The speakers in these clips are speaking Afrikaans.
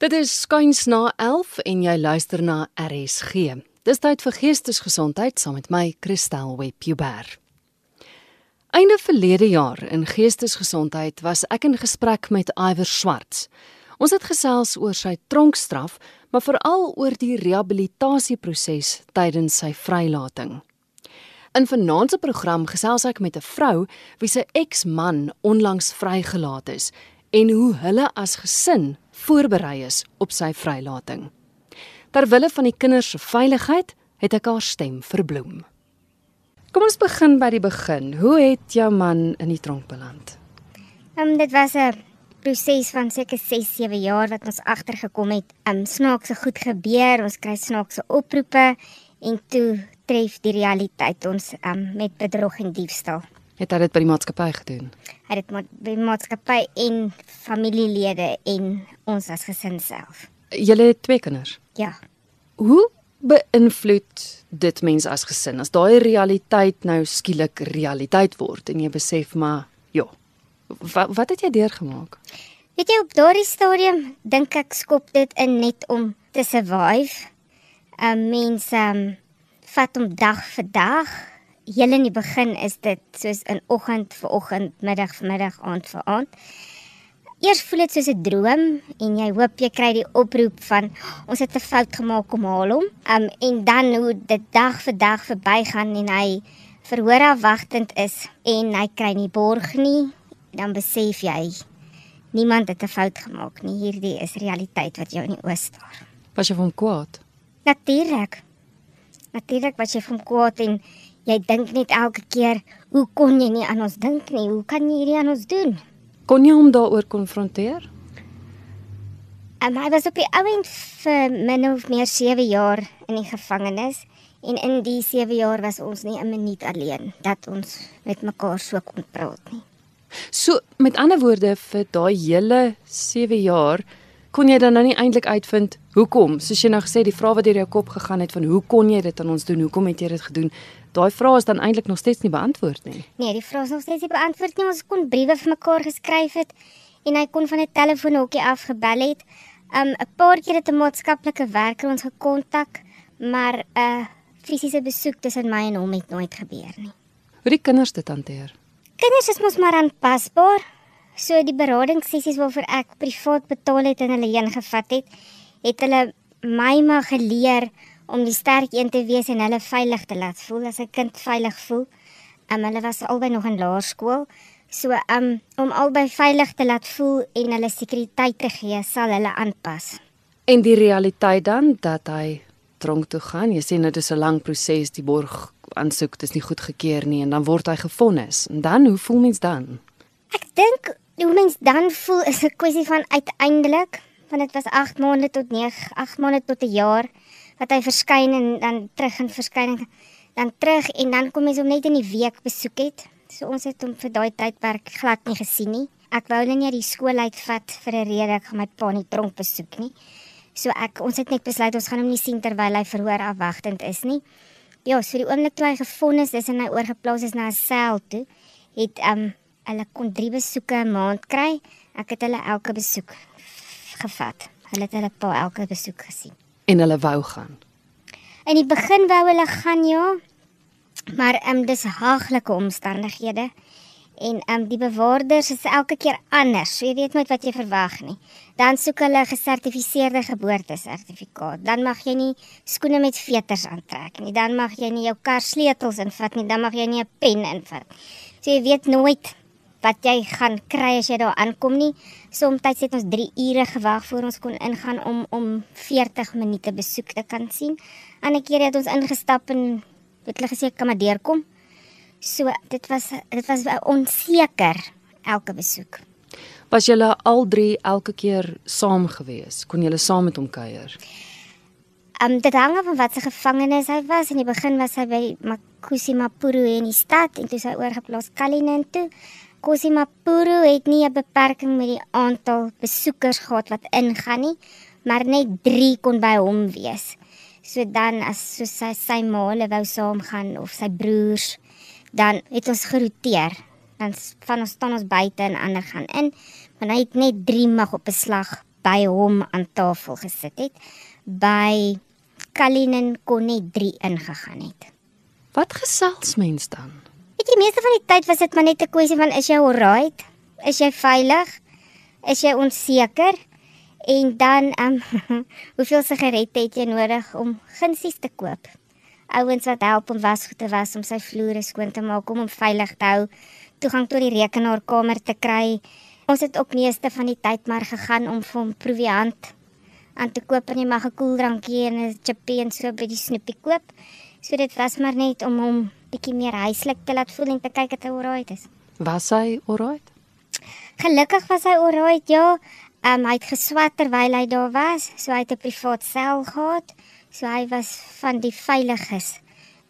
Dit is skuins na 11 en jy luister na RSG. Dis tyd vir geestesgesondheid saam met my Christel Webber. Einde verlede jaar in geestesgesondheid was ek in gesprek met Iwer Swarts. Ons het gesels oor sy tronkstraf, maar veral oor die rehabilitasieproses tydens sy vrylating. In vanaand se program gesels ek met 'n vrou wie se eksman onlangs vrygelaat is en hoe hulle as gesin voorberei is op sy vrylating. Terwille van die kinders se veiligheid, het ek haar stem verbloem. Kom ons begin by die begin. Hoe het jou man in die tronk beland? Um, dit was 'n proses van seker 6, 7 jaar wat ons agtergekom het. Um snaakse goed gebeur, ons kry snaakse oproepe en toe tref die realiteit ons um met bedrog en diefstal. Het hy dit by die maatskappy gedoen? Hy het dit by die maatskappy en familielede en ons as gesin self. Julle het twee kinders. Ja. Hoe beïnvloed dit mens as gesin as daai realiteit nou skielik realiteit word en jy besef maar ja. Wat wat het jy deurgemaak? Weet jy op daardie stadium dink ek skop dit in net om te survive. 'n Mens um vat om dag vir dag. Heel in die begin is dit soos in oggend vir oggend, middag vir middag, aand vir aand. Eers voel dit soos 'n droom en jy hoop jy kry die oproep van ons het 'n fout gemaak om haal hom. Um en dan hoe dit dag vir dag verbygaan en hy verhoor afwagtend is en hy kry nie borg nie, dan besef jy niemand het 'n fout gemaak nie. Hierdie is realiteit wat jou in die oë staar. Was jy van kwaad? Natuurlik. Natuurlik was jy van kwaad en jy dink net elke keer, hoe kon jy nie aan ons dink nie? Hoe kan jy hierdie aan ons doen? Kon jy hom daaroor konfronteer? En hy was op die ouend vir min of meer 7 jaar in die gevangenis en in die 7 jaar was ons nie 'n minuut alleen dat ons met mekaar so kon praat nie. So met ander woorde vir daai hele 7 jaar kon jy dan nou nie eintlik uitvind hoekom? Soos jy nou gesê die vrae wat deur jou kop gegaan het van hoe kon jy dit aan ons doen? Hoekom het jy dit gedoen? Daai vrae is dan eintlik nog steeds nie beantwoord nie. Nee, die vrae is nog steeds nie beantwoord nie. Ons kon briewe vir mekaar geskryf het en hy kon van 'n telefoonhokkie af gebel het. Um 'n paar keer het 'n maatskaplike werker ons gekontak, maar 'n uh, fisiese besoek tussen my en hom het nooit gebeur nie. Hoe die kinders dit hanteer? Kinders is mos maar aanpasbaar. So die beradingssessies waarvoor ek privaat betaal het en hulle heen gevat het, het hulle my maar geleer om die sterk een te wees en hulle veilig te laat voel as 'n kind veilig voel. Um, hulle was albei nog in laerskool. So um, om albei veilig te laat voel en hulle sekuriteit te gee, sal hulle aanpas. En die realiteit dan dat hy tronk toe gaan. Jy sien dit is 'n lang proses, die borg aansoek dis nie goedgekeur nie en dan word hy gefonnis. En dan hoe voel mens dan? Ek dink hoe mens dan voel is 'n kwessie van uiteindelik, want dit was 8 maande tot 9, 8 maande tot 'n jaar wat hy verskyn en dan terug en verskyn dan terug en dan kom mens hom net in die week besoek het. So ons het hom vir daai tydperk glad nie gesien nie. Ek wou net nie die skool uitvat vir 'n rede ek gaan my pa nie tronk besoek nie. So ek ons het net besluit ons gaan hom nie sien terwyl hy verhoor afwagtend is nie. Ja, so die oomblik toe hy gefonnis is en hy oorgeplaas is na 'n sel toe, het um hulle kon drie besoeke 'n maand kry. Ek het hulle elke besoek gevat. Hulle het hulle pa elke besoek gesien. En hulle wou gaan. In die begin wou hulle gaan ja. Maar um dis haaglike omstandighede en um die bewaarders is elke keer anders. So jy weet nooit wat jy verwag nie. Dan soek hulle 'n gesertifiseerde geboortesertifikaat. Dan mag jy nie skoene met veters aantrek nie. Dan mag jy nie jou kar sleutels invat nie. Dan mag jy nie 'n pen invat. So jy weet nooit wat jy gaan kry as jy daar aankom nie. Soms het ons 3 ure gewag voor ons kon ingaan om om 40 minute besoek te kan sien. Ander keer het ons ingestap en het hulle gesê kan maar deurkom. So dit was dit was onseker elke besoek. Was julle al drie elke keer saam gewees? Kon julle saam met hom kuier? Um dit hang af van wat se gevangenes hy was. In die begin was hy by Makusi Mapuru in die stad en toe sy oorgeplaas Kalinin toe. Makusi Mapuru het nie 'n beperking met die aantal besoekers gehad wat ingaan nie, maar net 3 kon by hom wees. So dan as so sy sy maale wou saamgaan of sy broers dan het ons geroteer. Dan van ons staan ons buite en ander gaan in. Maar hy het net 3 mag op 'n slag by hom aan tafel gesit het, by Kalinin kon net 3 ingegaan het. Wat gesels mens dan? Weet jy, meeste van die tyd was dit maar net 'n kwessie van is jy alright? Is jy veilig? Is jy onseker? En dan ehm um, hoeveel sigarette het jy nodig om gunsies te koop? Ouens wat help om wasgoed te was, om sy vloere skoon te maak, om hom veilig te hou, toegang tot die rekenaarkamer te kry. Ons het ook meeste van die tyd maar gegaan om vir hom proviant aan te koop en jy mag 'n koeldrankie en 'n chippy en so by die snoepie koop. So dit was maar net om hom bietjie meer huislik te laat voel en te kyk dat hy alright is. Was hy alright? Gelukkig was hy alright, ja. Um, hy het geswat terwyl hy daar was, so hy het 'n privaat sel gehad. So hy was van die veiliges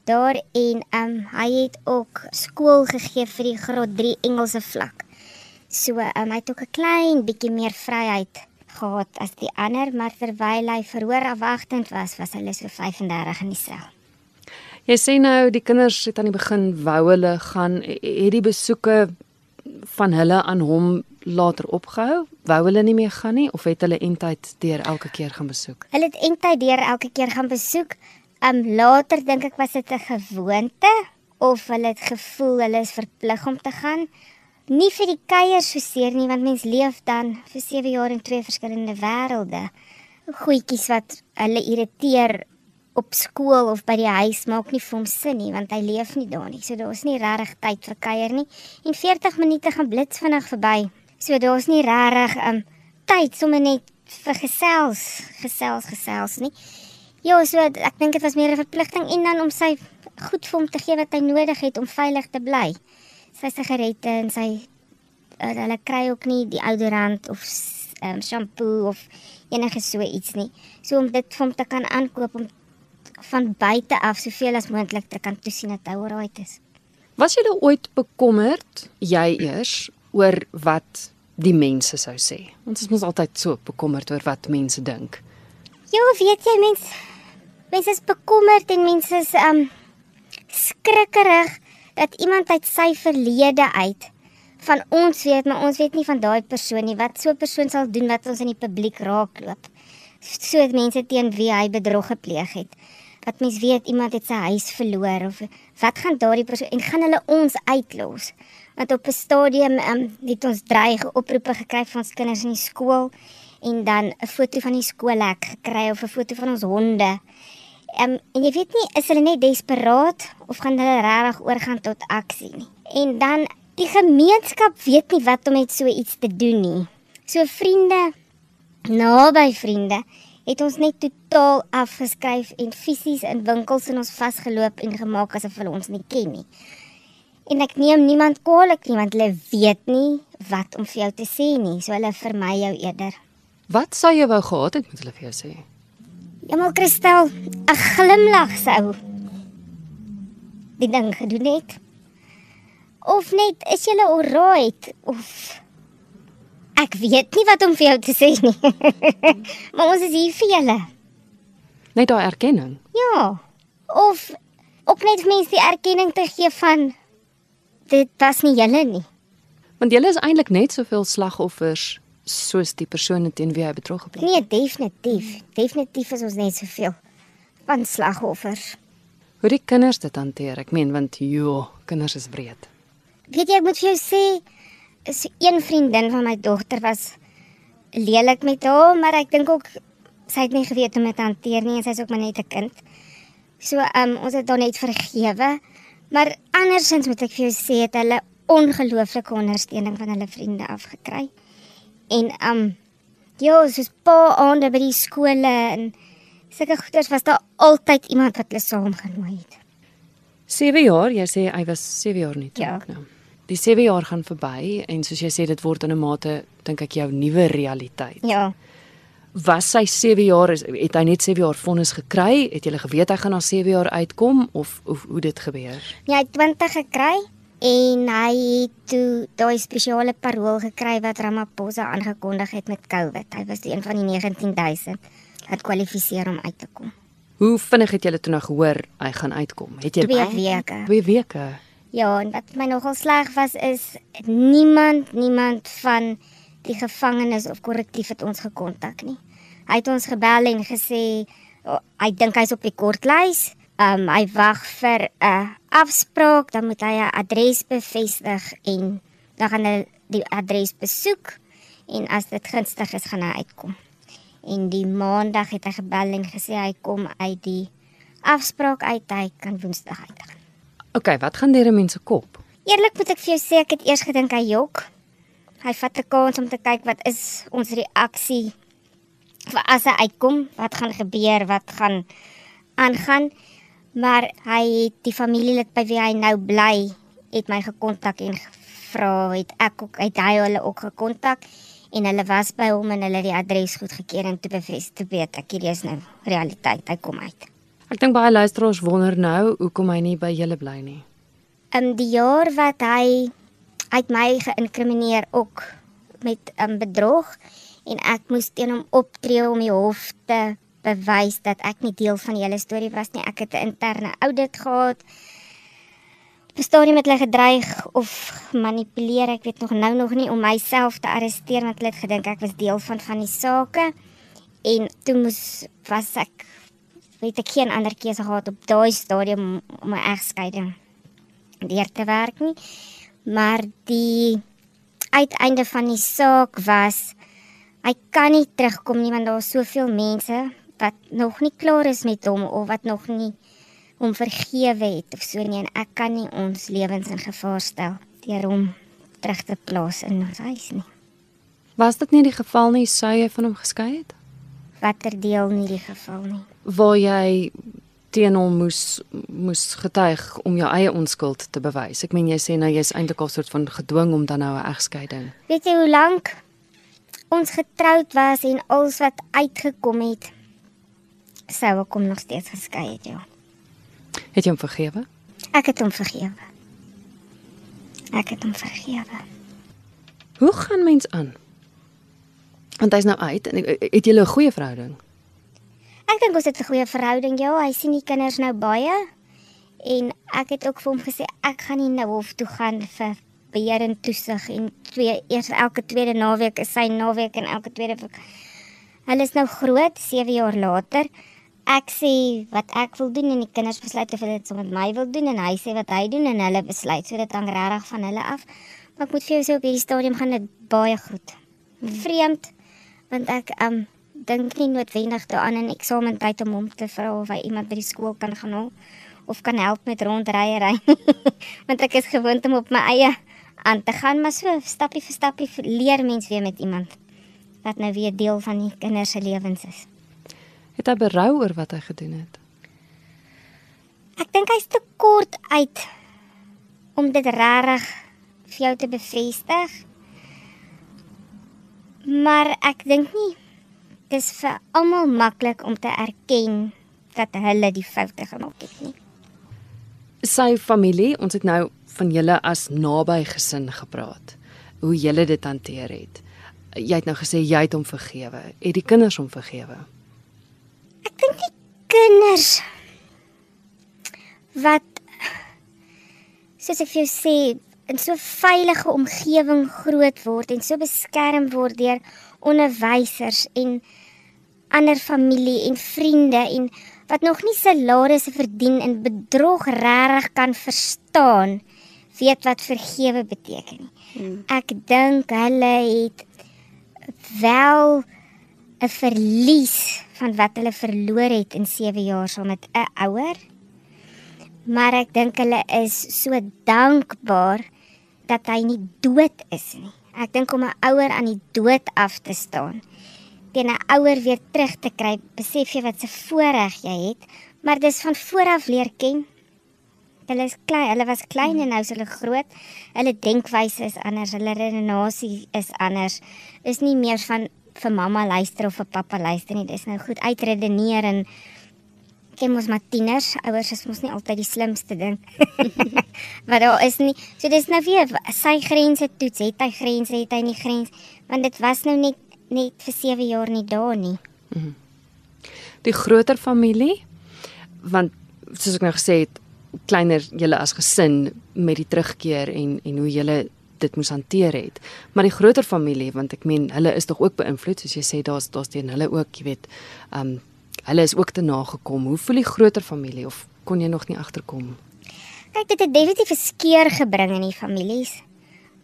daar en um, hy het ook skool gegee vir die graad 3 Engelse vlak. So um, hy het ook 'n klein bietjie meer vryheid gehad as die ander, maar terwyl hy verhoor afwagtend was, was hulle so 35 in die sel. Jy sê nou die kinders het aan die begin wou hulle gaan het die besoeke van hulle aan hom later opgehou? Wou hulle nie meer gaan nie of het hulle eintyd deur elke keer gaan besoek? Hulle het eintyd deur elke keer gaan besoek. Um later dink ek was dit 'n gewoonte of hulle het gevoel hulle is verplig om te gaan. Nie vir die kuiers so seer nie want mens leef dan vir 7 jaar in twee verskillende wêrelde. Goetjies wat hulle irriteer op skool of by die huis maak nie vir hom sin nie want hy leef nie daar nie. So daar's nie regtig tyd vir kuier nie. En 40 minute gaan blits vinnig verby. So daar's nie regtig um tyd sommer net vir gesels, gesels, gesels nie. Ja, so ek dink dit was meer 'n verpligting en dan om sy goed vir hom te gee wat hy nodig het om veilig te bly. Sy sigarette en sy uh, hulle kry ook nie die oudorant of um, shampoo of enige so iets nie. So om dit vir hom te kan aankoop om van buite af soveel as moontlik te kan toesien dat hy alright is. Was jy ooit bekommerd, jy eers, oor wat die mense sou sê? Ons is mos altyd so bekommerd oor wat mense dink. Ja, weet jy mens mense is bekommerd en mense is um skrikkerig dat iemand uit sy verlede uit van ons weet, maar ons weet nie van daai persoon nie wat so 'n persoon sal doen wat ons in die publiek raakloop. So mense teen wie hy bedrog gepleeg het wat mens weet iemand het sy huis verloor of wat gaan daardie persoon en gaan hulle ons uitlos? Want op 'n stadium um, het ons dreig oproepe gekry van ons kinders in die skool en dan 'n foto van die skoolhek gekry of 'n foto van ons honde. Um, en jy weet nie is hulle net desperaat of gaan hulle regtig oorgaan tot aksie nie? En dan die gemeenskap weet nie wat om met so iets te doen nie. So vriende naby vriende het ons net totaal afgeskryf en fisies in winkels in ons vasgeloop en gemaak asof hulle ons nie ken nie. En ek neem niemand kwaadlik nie want hulle weet nie wat om vir jou te sê nie, so hulle vermy jou eerder. Wat sou jy wou gehad het met hulle vir jou sê? Maar Christel, 'n glimlag sou die ding gedoen het. Of net is jy alright of Ek weet nie wat om vir jou te sê nie. maar ons is hier vir julle. Net daai erkenning. Ja. Of ook net mense die erkenning te gee van dit was nie julle nie. Want julle is eintlik net soveel slagoffers soos die persone teen wie hy betrokke is. Nee, definitief. Definitief is ons net soveel van slagoffers. Hoe die kinders dit hanteer, ek meen want jo, kinders is wreed. Weet jy, ek moet vir jou sê, is een vriendin van my dogter was lelik met haar, maar ek dink ook sy het nie geweet hoe om dit te hanteer nie en sy's ook maar net 'n kind. So, ehm um, ons het haar net vergewe. Maar andersins moet ek vir jou sê het hulle ongelooflike ondersteuning van hulle vriende afgekry. En ehm um, ja, soos pa aande by die skole en sulke goeders was daar altyd iemand wat hulle saamgenooi het. 7 jaar, jy sê hy was 7 jaar nie. Ja. Nou die 7 jaar gaan verby en soos jy sê dit word in 'n mate dink ek jou nuwe realiteit. Ja. Was sy 7 jaar is het hy net 7 jaar vonnis gekry? Het jy geweet hy gaan na 7 jaar uitkom of of hoe dit gebeur? Ja, hy het 20 gekry en hy het toe daai spesiale parol gekry wat Ramaphosa aangekondig het met COVID. Hy was een van die 19000 wat kwalifiseer om uit te kom. Hoe vinnig het jy toe nou gehoor hy gaan uitkom? Het jy 2 weke. 2 weke. Ja, en wat my nogal sleg was is niemand niemand van die gevangenes of korrektief het ons gekontak nie. Hy het ons gebel en gesê oh, hy dink hy's op die kortlys. Um hy wag vir 'n afspraak, dan moet hy 'n adres bevestig en dan gaan hy die adres besoek en as dit gunstig is gaan hy uitkom. En die maandag het hy gebel en gesê hy kom uit die afspraak uit hy kan woensdag uitgaan. OK, wat gaan deur 'n mens se kop? Eerlik moet ek vir jou sê ek het eers gedink hy jok. Hy vat 'n kans om te kyk wat is ons reaksie vir as hy uitkom, wat gaan gebeur, wat gaan aangaan. Maar hy het die familielid by wie hy nou bly, het my gekontak en gevra het ek ook uit hy hulle ook gekontak en hulle was by hom en hulle die adres goedgekeur en toe bevestig te weet ek hierdie is nou realiteit hy kom uit. Ek dink baie luisteraars wonder nou hoekom hy nie by julle bly nie. In die jaar wat hy uit my geïnkrimineer ook met 'n um, bedrog en ek moes teen hom optree om die hof te bewys dat ek nie deel van die hele storie was nie. Ek het 'n interne audit gehad. Bestorie met hulle gedreig of manipuleer, ek weet nog nou nog nie om myself te arresteer want hulle het gedink ek was deel van van die sake. En toe moes was ek weet ek geen ander keuse gehad op daai stadium om 'n egskeiding deur te werk nie. Maar die uiteinde van die saak was hy kan nie terugkom nie want daar is soveel mense wat nog nie klaar is met hom of wat nog nie hom vergewe het of so nie en ek kan nie ons lewens in gevaar stel deur hom terug te plaas in ons huis nie. Was dit nie die geval nie sou jy van hom geskei het? Watter deel nie die geval nie. Waar jy teen hom moes moes getuig om jou eie onskuld te bewys. Ek meen jy sê nou jy's eintlik al soort van gedwing om dan nou 'n egskeiding. Weet jy hoe lank ons getroud was en alles wat uitgekom het sou ek hom nog steeds geskei het, ja. Het jy hom vergewe? Ek het hom vergewe. Ek het hom vergewe. Hoe gaan mens aan? Want hy's nou uit en het julle 'n goeie verhouding? Ek dink ons het 'n goeie verhouding, ja. Hy sien die kinders nou baie. En ek het ook vir hom gesê ek gaan nie nou hof toe gaan vir beheer en toesig en twee eers elke tweede naweek is sy naweek en elke tweede Hulle is nou groot, 7 jaar later ek sê wat ek wil doen en die kinders besluit of hulle dit saam met my wil doen en hy sê wat hy doen en hulle besluit. So dit hang regtig van hulle af. Maar ek moet vir jou sê op hierdie stadium gaan dit baie goed. Vreemd want ek um dink nie noodwendig daaraan in eksamentyd om hom te vra of hy iemand by die skool kan gaan haal of kan help met rondryery. want ek is gewoond om op my eie aan te gaan, maar so stappie vir stappie leer mens weer met iemand wat nou weer deel van die kinders se lewens is. Het hy berou oor wat hy gedoen het? Ek dink hy's te kort uit om dit regtig vir jou te bevestig. Maar ek dink nie dis vir almal maklik om te erken dat hulle die foute gemaak het nie. Sy familie, ons het nou van julle as naby gesin gepraat. Hoe julle dit hanteer het. Jy het nou gesê jy het hom vergewe. Het die kinders hom vergewe? Ek dink die kinders wat soos ek vir jou sê in so 'n veilige omgewing groot word en so beskerm word deur onderwysers en ander familie en vriende en wat nog nie salarisse verdien en bedrog regtig kan verstaan weet wat vergewe beteken nie. Hmm. Ek dink hulle het wel 'n verlies van wat hulle verloor het in 7 jaar saam met 'n ouer. Maar ek dink hulle is so dankbaar dat hy nie dood is nie. Ek dink om 'n ouer aan die dood af te staan, teen 'n ouer weer terug te kry, besef jy wat 'n voorreg jy het, maar dis van vooraf leer ken. Hulle is klein, hulle was klein en nou is hulle groot. Hulle denkwyse is anders, hulle redenasie is anders. Is nie meer van vir mamma luister of vir pappa luister nie. Dis nou goed uitredeneer en ken mos maar tieners, ouers is mos nie altyd die slimste ding. maar daar is nie. So dis nou weer sy grense toets, het hy grense, het hy nie grens, want dit was nou net net vir 7 jaar nie daar nie. Mm -hmm. Die groter familie want soos ek nou gesê het, kleiner julle as gesin met die terugkeer en en hoe julle dit moes hanteer het. Maar die groter familie, want ek meen hulle is tog ook beïnvloed soos jy sê daar's daar's teen hulle ook, jy weet, ehm um, hulle is ook te nagekom. Hoe voel die groter familie of kon jy nog nie agterkom? Kyk, dit het definitief 'n skeur gebring in die families.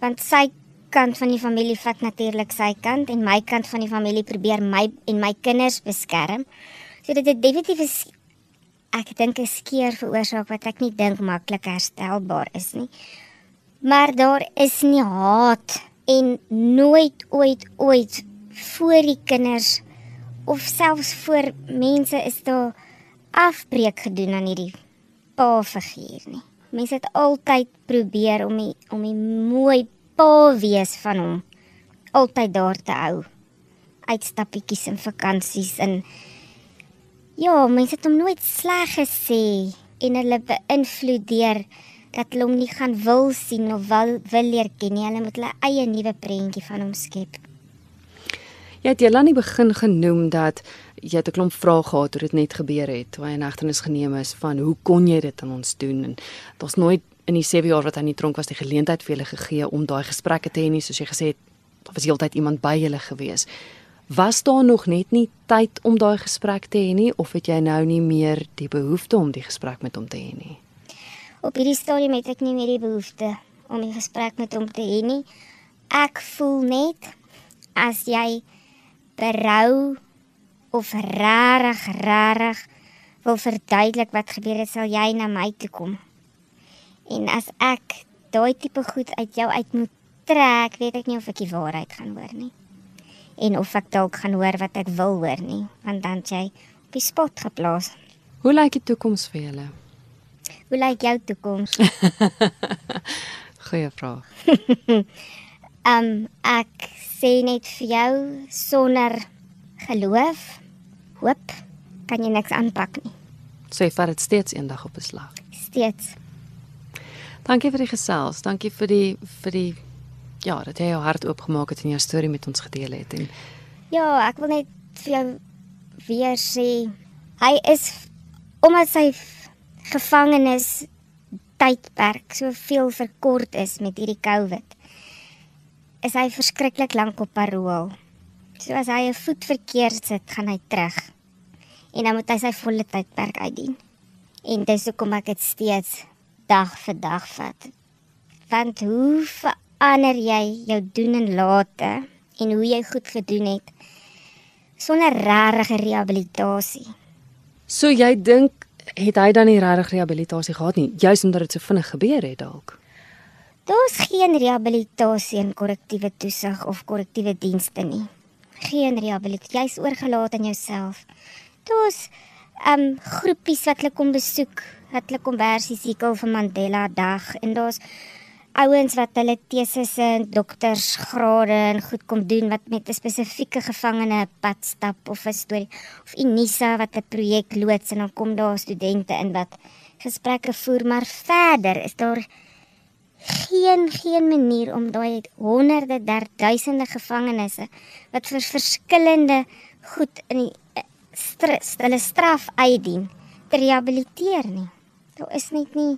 Want sy kant van die familie vat natuurlik sy kant en my kant van die familie probeer my en my kinders beskerm. So dit het definitief 'n ek dink 'n skeur veroorsaak wat ek nie dink maklik herstelbaar is nie. Maar daar is nie haat en nooit ooit ooit voor die kinders of selfs voor mense is daar afbreek gedoen aan hierdie pa figuur nie. Mense het altyd probeer om die, om die mooi pa wees van hom altyd daar te hou. Uitstappietjies en vakansies en Ja, mense het hom nooit sleg gesê en hulle beïnvloed deur dat hulle hom nie gaan wil sien of wil wil leer ken nie. Hulle moet hulle eie nuwe prentjie van hom skep. Jy het julle aan die begin genoem dat jy 'n klomp vrae gehad hoe dit net gebeur het, toe hy in hegtenis geneem is van hoe kon jy dit aan ons doen en daar's nooit in die 7 jaar wat hy in die tronk was die geleentheid vir julle gegee om daai gesprekke te hê nie soos jy gesê het daar was heeltyd iemand by julle gewees was daar nog net nie tyd om daai gesprek te hê nie of het jy nou nie meer die behoefte om die gesprek met hom te hê nie? Op hierdie stadium het ek nie meer die behoefte om die gesprek met hom te hê nie. Ek voel net as jy berou of rarig rarig wil verduidelik wat gebeur het, sal jy na my toe kom. En as ek daai tipe goed uit jou uit moet trek, weet ek nie of ek die waarheid gaan hoor nie en of ek dalk gaan hoor wat ek wil hoor nie, want dan jy op die spot geplaas. Hoe lyk die toekoms vir julle? Hoe lyk jou toekoms? Goeie vraag. um ek sê net vir jou sonder geloof, hoop kan jy niks aanpak nie. Sê so, vat dit steeds eendag op beslag. Steeds. Dankie vir die gesels. Dankie vir die vir die ja, dat jy jou hart oopgemaak het en jou storie met ons gedeel het en Ja, ek wil net vir jou weer sê hy is omdat sy gevangenes tydperk soveel verkort is met hierdie COVID. Is hy verskriklik lank op parol. So as hy 'n voet verkeerd sit, gaan hy terug. En dan moet hy sy volle tydperk uitdien. En dis hoekom ek dit steeds dag vir dag vat. Want hoe verander jy jou doen en late en hoe jy goed gedoen het sonder regte rehabilitasie. So jy dink het hy dan nie regte rehabilitasie gehad nie, juis omdat dit so vinnig gebeur het dalk. Daar's geen rehabilitasie en korrektiewe toesig of korrektiewe dienste nie. Geen rehabilitasie, jy's oorgelaat aan jouself. Daar's um groepies wat hulle kom besoek, hulle konversies hierkel vir Mandela dag en daar's ouens wat hulle tesisse en doktersgrade en goed kom doen wat met 'n spesifieke gevangene pad stap of 'n storie of Unisa wat 'n projek loods en dan kom daar studente in wat gesprekke voer maar verder is daar geen geen manier om daai honderde der duisende gevangenes wat vir verskillende goed in die eh, stres hulle straf uitdien te rehabiliteer nie. Daar is net nie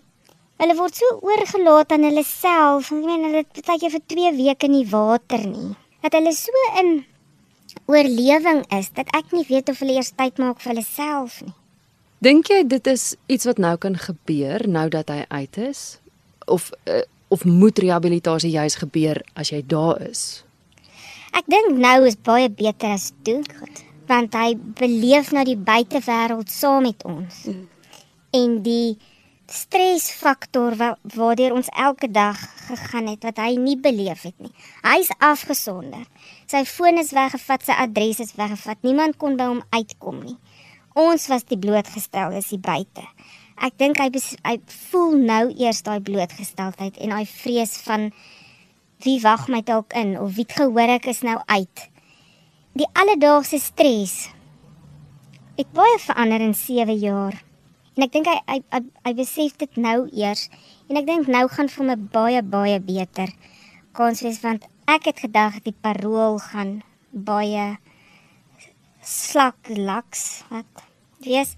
Hulle word so oorgelaat aan hulle self. Ek meen hulle het baie vir 2 weke in die water nie. Dat hulle so in oorlewing is dat ek nie weet of hulle eers tyd maak vir hulle self nie. Dink jy dit is iets wat nou kan gebeur nou dat hy uit is of uh, of moet rehabilitasie juis gebeur as jy daar is? Ek dink nou is baie beter as toe want hy beleef nou die buitewêreld saam met ons. Mm. En die stresfaktor waardeur ons elke dag gegaan het wat hy nie beleef het nie. Hy's afgesonder. Sy foon is weggevat, sy adres is weggevat. Niemand kon by hom uitkom nie. Ons was die blootgesteldes hier buite. Ek dink hy hy voel nou eers daai blootgesteldheid en daai vrees van wie wag my dalk in of wie gehoor ek is nou uit. Die alledaagse stres het baie verander in 7 jaar. En ek dink hy, hy hy hy besef dit nou eers en ek dink nou gaan vir my baie baie beter kans wees want ek het gedag die parol gaan baie slak laks wat wees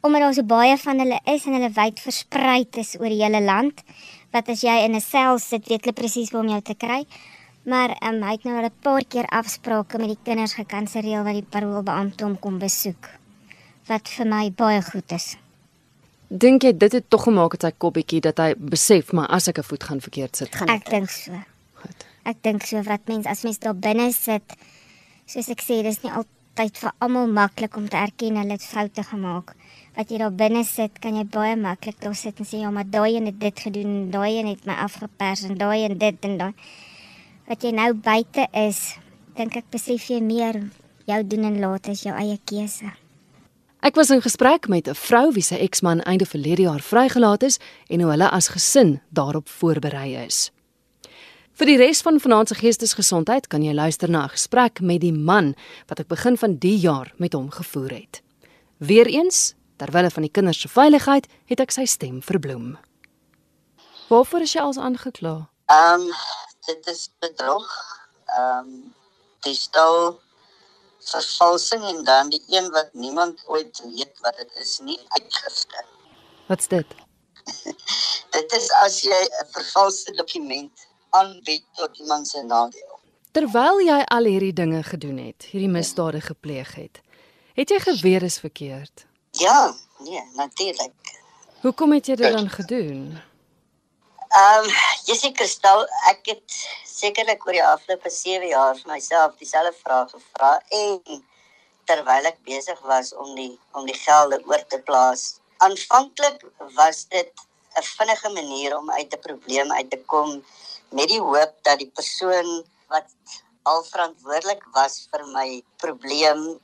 omdat daar so baie van hulle is en hulle wyd versprei is oor die hele land wat as jy in 'n sel sit, weet hulle presies waar om jou te kry. Maar um, hy het nou al 'n paar keer afsprake met die kinders gekanselleer wat die paroolbeampte hom kom besoek. Wat vir my baie goed is. Dink jy dit het tog gemaak het sy koppietjie dat hy besef maar as ek 'n voet gaan verkeerd sit, gaan ek dink so. Goed. Ek dink so wat mense as mens daar binne sit, soos ek sê, dis nie altyd vir almal maklik om te erken hulle het foute gemaak. Wat jy daar binne sit, kan jy baie maklik daar sit en sê ja, maar daai een het dit gedoen, daai een het my afgepers en daai een dit en daai wat jy nou buite is, dink ek besef jy meer jou doen en laat is jou eie keuse. Ek was in gesprek met 'n vrou wie se eksman einde verlede jaar vrygelaat is en hoe hulle as gesin daarop voorberei is. Vir die res van vanaand se geestesgesondheid kan jy luister na 'n gesprek met die man wat ek begin van die jaar met hom gevoer het. Weereens, terwyl van die kinders se veiligheid, het ek sy stem verbloem. Waarvoor is jy als aangekla? Ehm um, dit is bedrog. Ehm um, die stil vervalsing en dan die een wat niemand ooit weet wat dit is nie uitgifte. Wat's dit? dit is as jy 'n vervalste dokument aanbied tot iemand se nadeel. Terwyl jy al hierdie dinge gedoen het, hierdie misdade gepleeg het, het jy geweet is verkeerd? Ja, nee, natuurlik. Hoekom het jy dit dan gedoen? Ehm, um, Jessie Kristal, ek het sekerlik oor die afgelope 7 jaar vir myself dieselfde vraag gevra en terwyl ek besig was om die om die gelde oor te plaas. Aanvanklik was dit 'n vinnige manier om uit 'n probleem uit te kom met die hoop dat die persoon wat al verantwoordelik was vir my probleem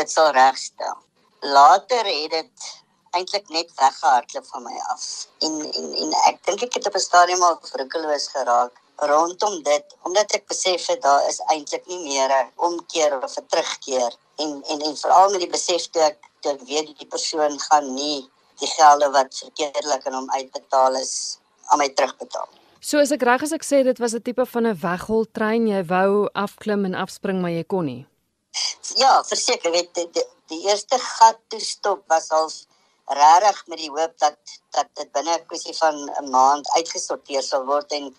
dit sal regstel. Later het dit eintlik net weggehardloop van my af. En en en ek dink ek het op 'n stadium al verkeerloos geraak rondom dit omdat ek besef het daar is eintlik nie meer 'n omkeer of 'n terugkeer en en en veral met die besef dat ek dat weet die persoon gaan nie die gelde wat verkeerdelik aan hom uitbetaal is aan my terugbetaal. So as ek reg is ek sê dit was 'n tipe van 'n wegholtrein jy wou afklim en afspring maar jy kon nie. Ja, verseker, weet die, die, die eerste gat toe stop was al regtig met die hoop dat dat dit binne 'n kwessie van 'n maand uitgesorteer sal word en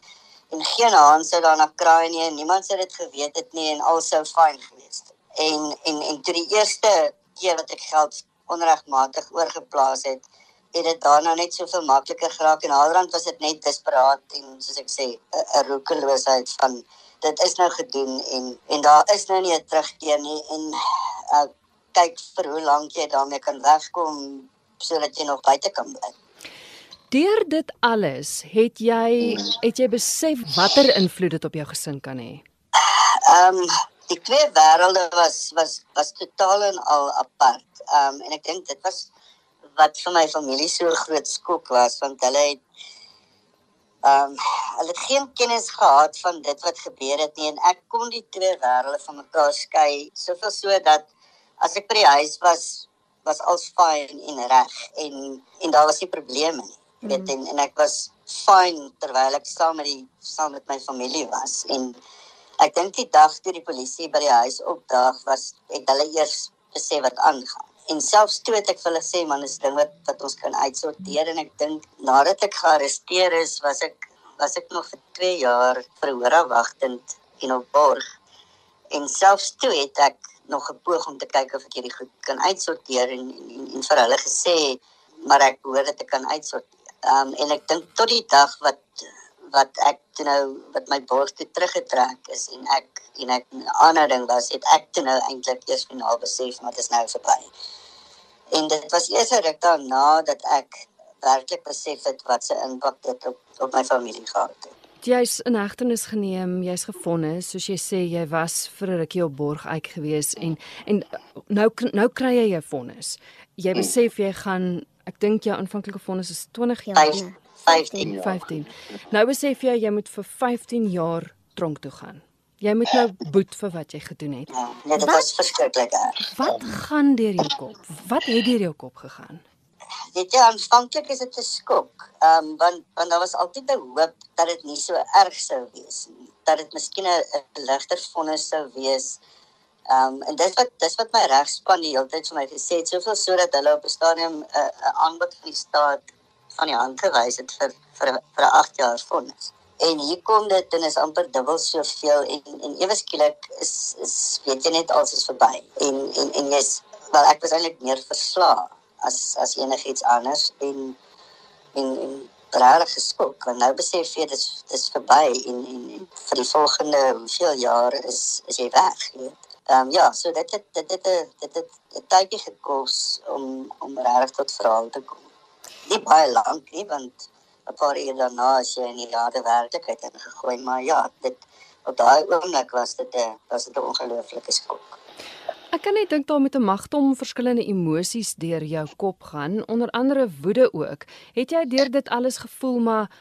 en geen haan sou daarna kraai nie en niemand sou dit geweet het nie en al sou fyn gewees het. En en en toe die eerste keer wat ek geld onregmatig oorgeplaas het, het dit daarna net soveel makliker geraak en alrand was dit net desperaat en soos ek sê 'n roekeloosheid van dit is nou gedoen en en daar is nou nie 'n terugkeer nie en uh, kyk vir hoe lank jy daarmee kan wegkom sodat jy nog buite kan bly. Deur dit alles, het jy het jy besef watter invloed dit op jou gesin kan hê? Ehm um, die twee wêrelde was was was totaal en al apart. Ehm um, en ek dink dit was wat vir my familie so groot skok was want hulle het ehm um, hulle het geen kennis gehad van dit wat gebeur het nie en ek kon die twee wêrelde van mekaar skei soveel so dat as ek by die huis was was als fyn en reg en en daar was nie probleme nie. Mm. Weet en, en ek was fyn terwyl ek saam met die saam met my familie was en ek dink die dag toe die polisie by die huis opdaag was het hulle eers besef wat aangaan. En selfs toe het ek vir hulle sê man is ding wat wat ons kan uitsorteer en ek dink nadat ek gearresteer is was ek was ek nog vir 2 jaar verhoor wagtend in 'n borg. En selfs toe het ek nog gepoog om te kyk of ek hierdie goed kan uitsorteer en en, en vir hulle gesê maar ek behoort dit te kan uitsorteer. Ehm um, en ek dink tot die dag wat wat ek nou wat my borg toe teruggetrek is en ek en ek 'n ander ding was het ek toe nou eintlik eers finaal besef maar dit is nou verby. En dit was eers ruk daarna dat ek werklik besef het wat se impak dit op op my familie gehad het jy's in hegtenis geneem, jy's gefonnis, soos jy sê jy was vir 'n rukkie op borg uit gewees en en nou nou kry jy jou vonnis. Jy besef jy gaan ek dink jou aanvanklike vonnis is 20 jaar. 15 15. Nou besef jy jy moet vir 15 jaar tronk toe gaan. Jy moet nou boet vir wat jy gedoen het. Ja, dit was verskriklik. Wat gaan deur jou kop? Wat het deur jou kop gegaan? Weet jy aanvanklik is dit 'n skok. Ehm um, want want daar was altyd 'n hoop dat dit nie so erg sou wees nie. Dat dit miskien 'n ligter vonnis sou wees. Ehm um, en dit wat dis wat my regspan die hele tyd vir my gesê het, soveel sodat hulle op 'n stadium 'n uh, 'n aanbod van die staat van die hand gewys het vir vir vir 'n 8 jaar vonnis. En hier kom dit en is amper dubbel soveel en en ewe skielik is is weet jy net alles is verby. En en en jy's wel ek was eintlik meer verslae as as enigiets anders en en en regtig geskok want nou besef jy dit is verby en en, en vir die volgende hoeveel jare is is jy weg weet. Ehm um, ja, so dit het dit het dit het 'n tydjie gekos om om regtig tot verhaal te kom. Nie baie lank nie, want 'n paar ure daarna as jy in die harde werklikheid ingegooi, maar ja, dit op daai oomblik was dit 'n was dit 'n ongelooflike skok. Ek kan net dink daar met 'n magtom verskillende emosies deur jou kop gaan, onder andere woede ook. Het jy deur dit alles gevoel maar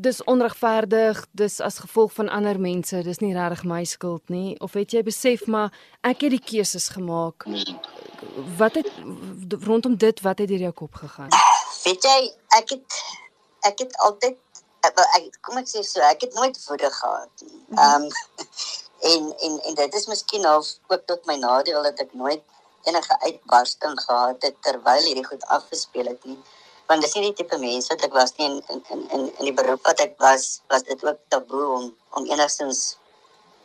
dis onregverdig, dis as gevolg van ander mense, dis nie regtig my skuld nie of het jy besef maar ek het die keuses gemaak? Wat het rondom dit wat het deur jou kop gegaan? Weet jy, ek het ek het altyd ek kom ek sê so, ek het nooit woede gehad nie. Mhm. Ehm um, en en en dit is miskien half ook tot my nadeel dat ek nooit enige uitbarsting gehad het terwyl hierdie goed afgespeel het nie want dis nie die tipe mense wat ek was nie in in in in, die beroep wat ek was was dit ook taboe om om enigstens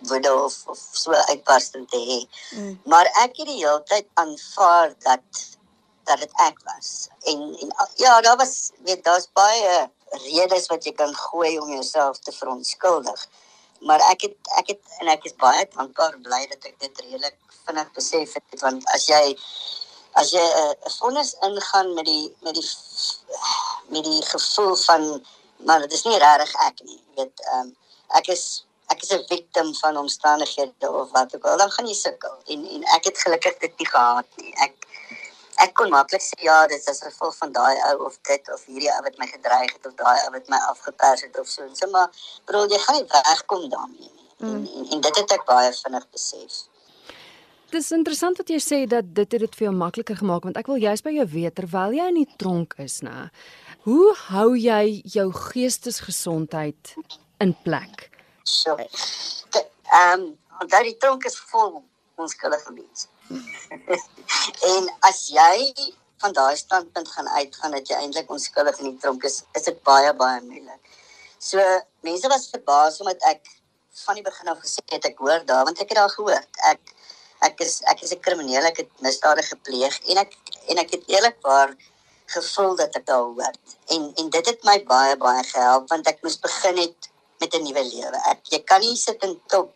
woede of of so uitbarsting te hê. Mm. Maar ek het die hele tyd aanvaar dat dat dit ek was. En en ja, daar was weet daar's baie redes wat jy kan gooi om jouself te verontskuldig. Maar ek het ek het en ek is baie dankbaar bly dat ek dit redelik vinnig besef het want as jy as jy 'n uh, vonnis ingaan met die met die met die gevoel van maar dit is nie regtig ek nie weet um, ek is ek is 'n victim van omstandighede of wat ook al dan gaan jy sukkel. En en ek het gelukkig dit nie gehad nie. Ek ek kon maklik sê ja dit is 'n gevolg van daai ou of dit of hierdie ou wat my gedreig het of daai ou wat my afgepers het of so en so maar bro jy gaan nie wegkom daarmee nie mm. en, en en dit het ek baie vinnig besef Dis interessant wat jy sê dat dit het dit vir jou makliker gemaak want ek wil juist by jou weet terwyl jy in die tronk is, nê. Hoe hou jy jou geestesgesondheid in plek? So. Ehm, um, daai tronk is vol onskuldige mense. en as jy van daai standpunt gaan uitgaan dat jy eintlik onskuldig in die tronk is, is dit baie baie moeilik. So mense was verbaas omdat ek van die begin af gesê het ek hoor daar want ek het daar gehoor. Ek ek is ek is 'n krimineel, ek het misdade gepleeg en ek en ek het eerlikwaar gevoel dat ek daar hoort. En en dit het my baie baie gehelp want ek moes begin het met 'n nuwe lewe. Ek jy kan nie sit en top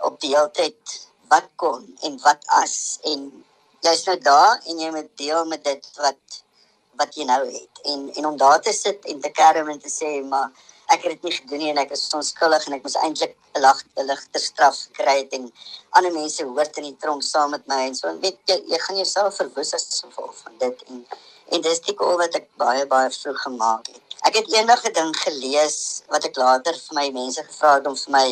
op die hele tyd wat kon en wat as en jy's nou daar en jy moet deel met dit wat wat jy nou het. En en om daar te sit en te kerm en te sê maar ek het dit nie gedoen nie en ek is onskuldig en ek moes eintlik 'n lag 'n ligter straf gekry het en ander mense hoort in die tronk saam met my en so weet jy jy gaan jouself verwoes as gevolg van dit en en dis die goal wat ek baie baie vroeg gemaak het. Ek het eendag 'n ding gelees wat ek later vir my mense gevra het om vir my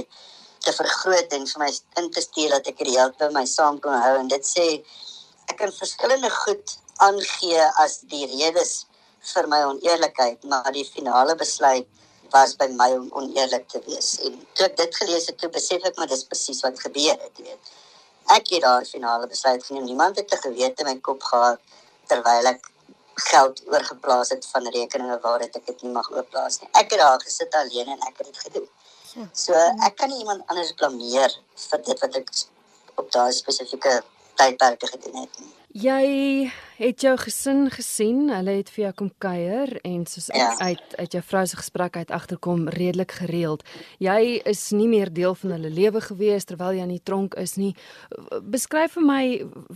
te vergroot en vir my in te stuur dat ek dit help by my saam kon hou en dit sê ek kan verskillende goed aangee as die redes vir my oneerlikheid maar die finale besluit was by my om oneerlik te wees. En toe ek dit gelees het, toe besef ek maar dis presies wat gebeur het, weet. Ek het daar finale besluit geneem. Niemand het te gewete in my kop gehad terwyl ek geld oorgeplaas het van rekeninge waar dit ek dit nie mag oorplaas nie. Ek het daar gesit alleen en ek het dit gedoen. So ek kan nie iemand anders blameer vir dit wat ek op daai spesifieke tydperke gedoen het nie. Jy het jou gesin gesien, hulle het vir jou kom kuier en soos ja. uit uit jou vrou se gesprek uit agterkom redelik gereeld. Jy is nie meer deel van hulle lewe gewees terwyl jy in die tronk is nie. Beskryf vir my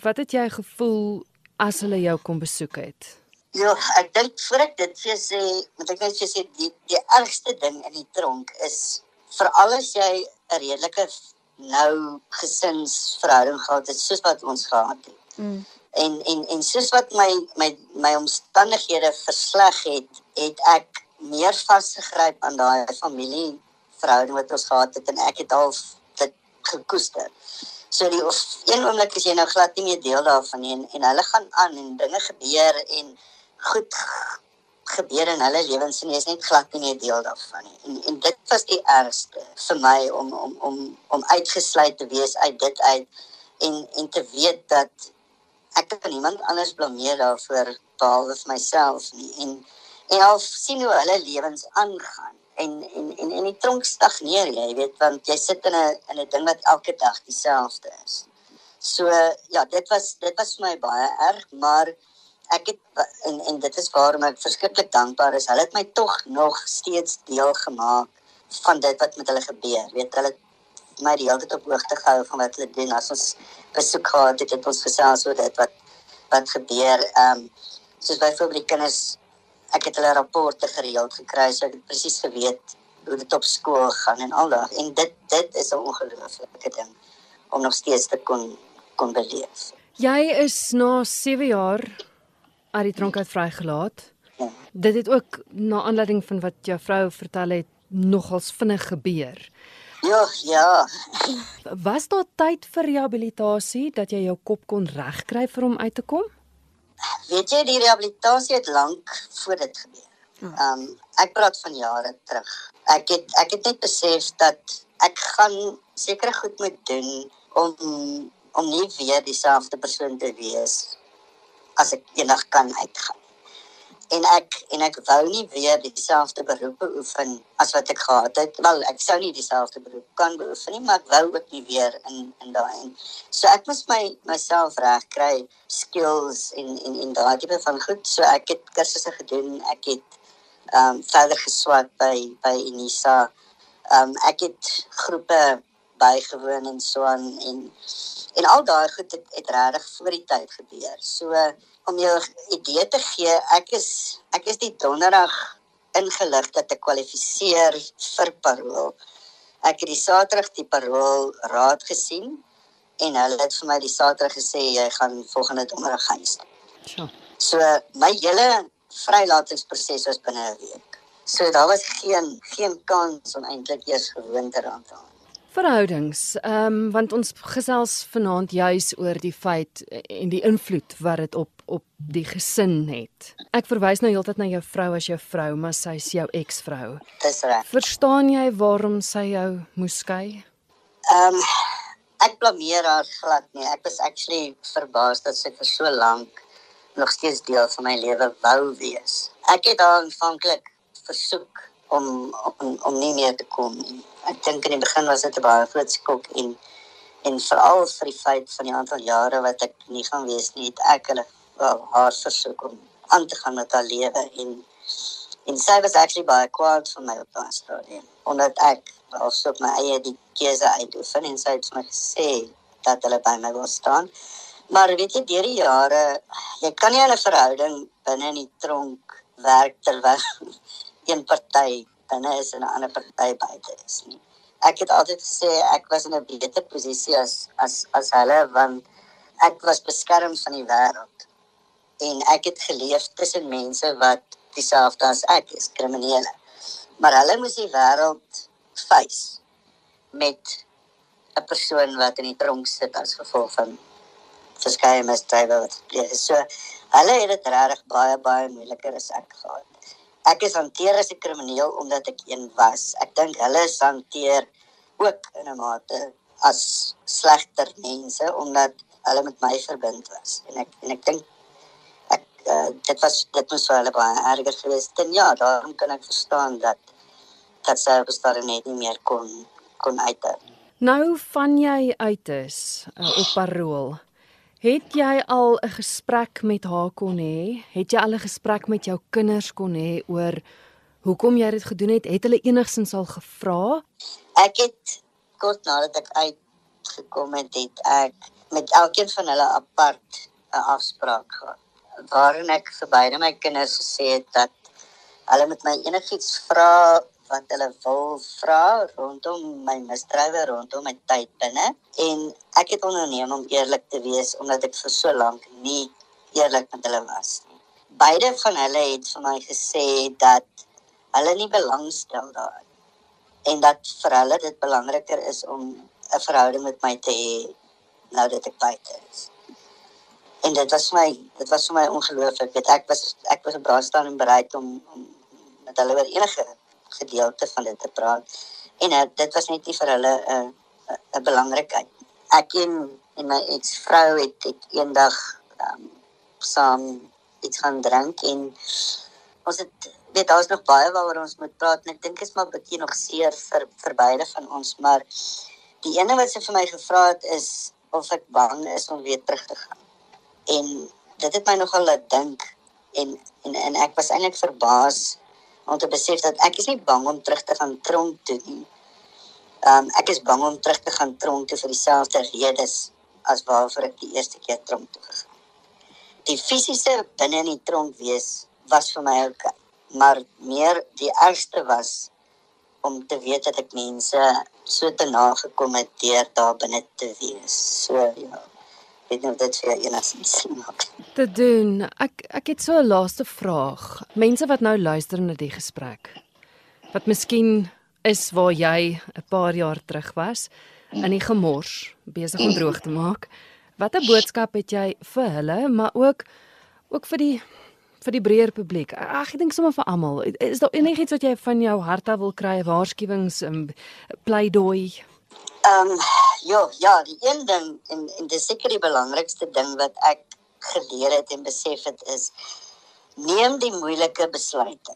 wat het jy gevoel as hulle jou kom besoek het? Ja, ek dink voor ek dit vir sê, moet ek net sê die die ergste ding in die tronk is vir alles jy 'n redelike nou gesinsverhouding gehad het soos wat ons gehad het. Mm en en en soos wat my my my omstandighede versleg het, het ek meer vasgegryp aan daai familie verhouding wat ons gehad het en ek het al dit gekoester. So die of een oomblik is jy nou glad nie meer deel daarvan nie en, en hulle gaan aan en dinge gebeur en goed gebeur in hulle lewens en jy is net glad nie deel daarvan nie. En en dit was die ergste vir my om om om om uitgesluit te wees uit dit uit en en te weet dat ek kan niemand anders blameer daarvoor behalwe myself nie en en al sien hoe hulle lewens aangaan en en en en die tronk stagneer jy weet want jy sit in 'n in 'n ding wat elke dag dieselfde is. So ja, dit was dit was vir my baie erg, maar ek het en en dit is waarom ek verskriklik dankbaar is. Hulle het my tog nog steeds deel gemaak van dit wat met hulle gebeur. Weet hulle my die hele tyd op hoogte gehou van wat hulle doen as ons besoek gehad het, het ons gesels oor dit wat wat gebeur. Ehm um, soos byvoorbeeld die kinders ek het hulle rapporte gereeld gekry so ek het presies geweet hoe dit op skool gaan en aldag en dit dit is 'n ongelooflike ding om nog steeds te kon kon beleef. Jy is na 7 jaar uit die tronk uit vrygelaat. Dit het ook na aanleiding van wat jou vrou vertel het nogals vinnig gebeur. Ja, ja. Was daar tyd vir rehabilitasie dat jy jou kop kon regkry vir hom uit te kom? Weet jy die rehabilitasie het lank voor dit gebeur. Ehm um, ek praat van jare terug. Ek het ek het net besef dat ek gaan sekere goed moet doen om om nie weer dieselfde persoon te wees as ek eendag kan uitgaan en ek en ek wou nie weer dieselfde beroep beoefen as wat ek gehad het. Wel, ek sou nie dieselfde beroep kan beoefen nie, maar ek wou ook nie weer in in daai. So ek moes my myself reg kry, skills en en en daai tipe van goed. So ek het kursusse gedoen. Ek het ehm um, verder geswat by by Unisa. Ehm um, ek het groepe bygewoon en so aan en en al daai goed het, het regtig voor die tyd gebeur. So om jou idee te gee, ek is ek is die donderdag ingelig dat ek kwalifiseer vir parol. Ek het die Saterdag die parol raad gesien en hulle het vir my die Saterdag gesê jy gaan volgende donderdag huis. So. So my hele vrylatingsproses was binne 'n week. So daar was geen geen kans om eintlik eers gewoon te raak daaraan. Verhoudings. Ehm um, want ons gesels vanaand juis oor die feit en die invloed wat dit op op die gesin het. Ek verwys nou heeltyd na jou vrou as jou vrou, maar sy is jou eksvrou. Dis reg. Verstaan jy waarom sy jou moes skei? Ehm um, ek blameer haar glad nie. Ek was actually verbaas dat sy vir so lank nog steeds deel van my lewe wou wees. Ek het haar aanvanklik versoek om om om nie meer te kom nie. Ek dink in die begin was dit 'n baie groot skok en en veral vir die feit van die aantal jare wat ek nie gaan wees nie, het ek hulle wel haar versoek om aan te gaan met haar lewe en en sy was actually baie kwaad vir my op daardie stadium. Omdat ek also my eie die keuse uitdoen en sy het my gesê dat hulle by my wil staan. Maar weet jy, deur die jare, jy kan nie 'n verhouding binne in die tronk werk terwyl een party binne is en 'n ander party buite is nie. Ek het altyd gesê ek was in 'n beter posisie as as as hulle want ek was beskerm van die wêreld. En ek het geleef tussen mense wat dieselfde as ek is, kriminele. Maar hulle moes die wêreld face met 'n persoon wat in die tronk sit as gevolg van verskeie misdrywe wat gepleeg is. So hulle het dit regtig baie baie moeiliker as ek gehad ek is hanteer as 'n krimineel omdat ek een was. Ek dink hulle is hanteer ook in 'n mate as slegter mense omdat hulle met my verbind was. En ek en ek dink ek uh, dit was dit moes vir hulle baie erger gewees het. En ja, daarom kan ek verstaan dat dat sy bestaan net nie meer kon kon uithou. Nou van jy uit is uh, op parol. Het jy al 'n gesprek met haar kon hê? Het jy al 'n gesprek met jou kinders kon hê oor hoekom jy dit gedoen het? Het hulle enigsins al gevra? Ek het kort nadat ek uitgekom het, het ek met elkeen van hulle apart 'n afspraak gehad waarin ek vir beide my kinders gesê het dat hulle met my enigiets vra wat hulle wil vra rondom my misdrywe rondom my tyd binne en ek het onderneem om eerlik te wees omdat ek vir so lank nie eerlik met hulle was nie. Beide van hulle het vir my gesê dat hulle nie belangstel daarin en dat vir hulle dit belangriker is om 'n verhouding met my te hê nou dat ek buite is. En dit was my dit was vir my ongelooflik. Ek was ek was op braaistaan en bereid om om met hulle oor enige gedeelte van dit te praat. En uh, dit was net nie vir hulle 'n uh, 'n uh, belangrikheid. Ek en en my eksvrou het, het eendag um, saam iets gaan drink en ons het weet daar's nog baie waaroor ons moet praat en ek dink is maar 'n bietjie nog seer vir vir beide van ons, maar die ene wat sy vir my gevra het is of ek bang is om weer terug te gaan. En dit het my nogal laat dink en en en ek was eintlik verbaas om te besef dat ek is nie bang om terug te gaan tronk toe nie. Ehm um, ek is bang om terug te gaan tronk toe vir dieselfde redes as waarvoor ek die eerste keer tronk toe gegaan. Die fisiese binne in die tronk wees was vir my ook maar meer die ergste was om te weet dat ek mense so te nagekom het deur daar binne te wees. So ja. Dit nou dit vir enigsins maak. Te doen. Ek ek het so 'n laaste vraag. Mense wat nou luister na die gesprek. Wat miskien is waar jy 'n paar jaar terug was in die gemors besig om droog te maak. Watter boodskap het jy vir hulle, maar ook ook vir die vir die breër publiek. Ag, ek dink sommer vir almal. Is daar enigiets wat jy van jou hart af wil kry, waarskuwings, um, pleidooi? Ehm um, ja, ja, die een ding en en dis seker die belangrikste ding wat ek geleer het en besef het is neem die moeilike besluite.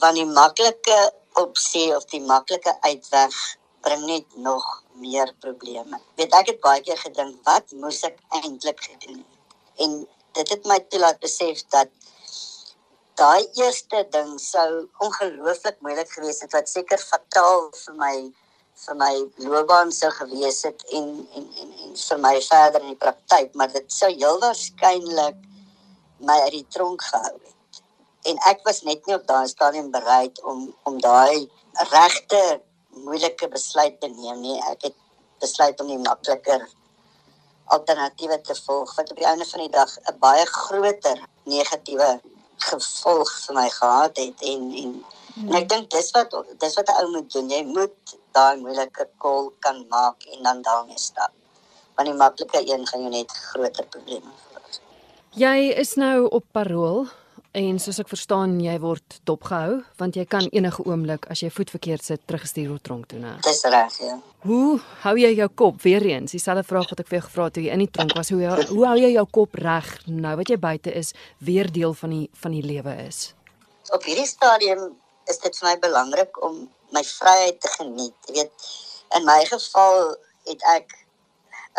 Want die maklike opsie of die maklike uitweg bring net nog meer probleme. Weet ek het baie keer gedink wat moes ek eintlik gedoen het? En dit het my toelaat besef dat daai eerste ding sou ongelooflik moeilik gewees het wat seker fataal vir my vir my loopbaan sou gewees het en en en en vir my verder in die praktyk maar dit sou heel waarskynlik my uit die tronk gehou het. En ek was net nie op daai stadium bereid om om daai regte moeilike besluit te neem nie. Ek het besluit om nie makliker alternatiewe te volg wat op die einde van die dag 'n baie groter negatiewe gevolg vir my gehad het en en, hmm. en ek dink dis wat dis wat 'n ou moet doen. Jy moet daai moeilike kol kan maak en dan daarmee stap want die maklike een gaan jou net groter probleme veroorsaak jy is nou op parol En soos ek verstaan, jy word dopgehou want jy kan enige oomblik as jy voet verkeerd sit teruggestuur word tronk toe, né? Dis reg, ja. Hoe hou jy jou kop weer eens? Dieselfde vraag wat ek vir jou gevra het toe jy in die tronk was. Hoe hoe hou jy jou kop reg nou wat jy buite is, weer deel van die van die lewe is? Op hierdie stadium is dit vir my belangrik om my vryheid te geniet. Jy weet, in my geval het ek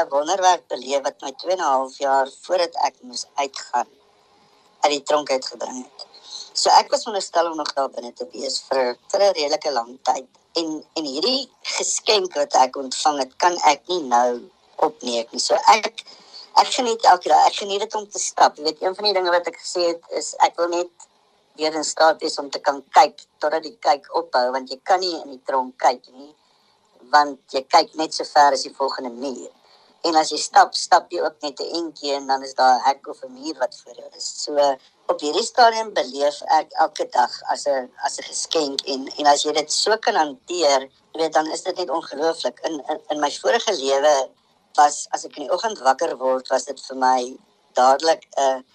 'n wonderwerk beleef wat my 2 en 'n half jaar voordat ek moes uitgaan uit die tronk uitgebring het. So ek was veronderstel om nog daar binne te wees vir vir 'n redelike lang tyd. En en hierdie geskenk wat ek ontvang het, kan ek nie nou opneem nie. So ek ek geniet elke dag. Ek geniet dit om te stap. Jy weet, een van die dinge wat ek gesê het is ek wil net weer in staat wees om te kan kyk totdat die kyk ophou want jy kan nie in die tronk kyk nie want jy kyk net so ver as die volgende muur. En as jy stap, stap jy ook net 'n entjie en dan is daar 'n hek of 'n muur wat voor jou is. So op hierdie stadium beleef ek elke dag as 'n as 'n geskenk en en as jy dit so kan hanteer, weet dan is dit net ongelooflik. In, in in my vorige lewe was as ek in die oggend wakker word, was dit vir my dadelik 'n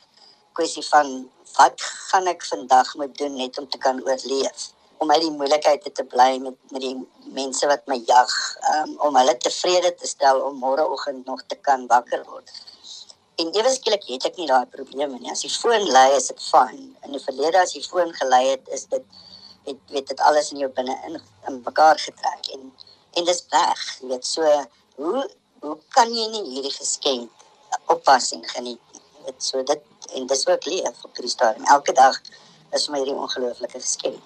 kwessie van wat gaan ek vandag moet doen net om te kan oorleef om uit die moeilikheid te bly met met die mense wat my jag um, om hulle tevrede te stel om môreoggend nog te kan wakker word. En ewe skielik het ek nie daai probleme nie. As die foon lui, is dit fyn. In die verlede as die foon gelei het, is dit het weet dit alles in jou binne in, in mekaar getrek en en dis reg. Jy weet so hoe hoe kan jy nie hierdie geskenk oppas en geniet nie? Dit so dit en dis ook leef op hierdie stadium. Elke dag is vir my hierdie ongelooflike geskenk.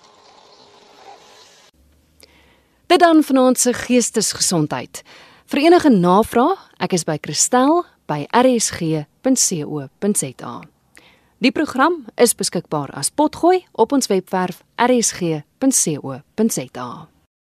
Dit dan vanaand se geestesgesondheid. Vir enige navrae, ek is by Christel by rsg.co.za. Die program is beskikbaar as potgooi op ons webwerf rsg.co.za.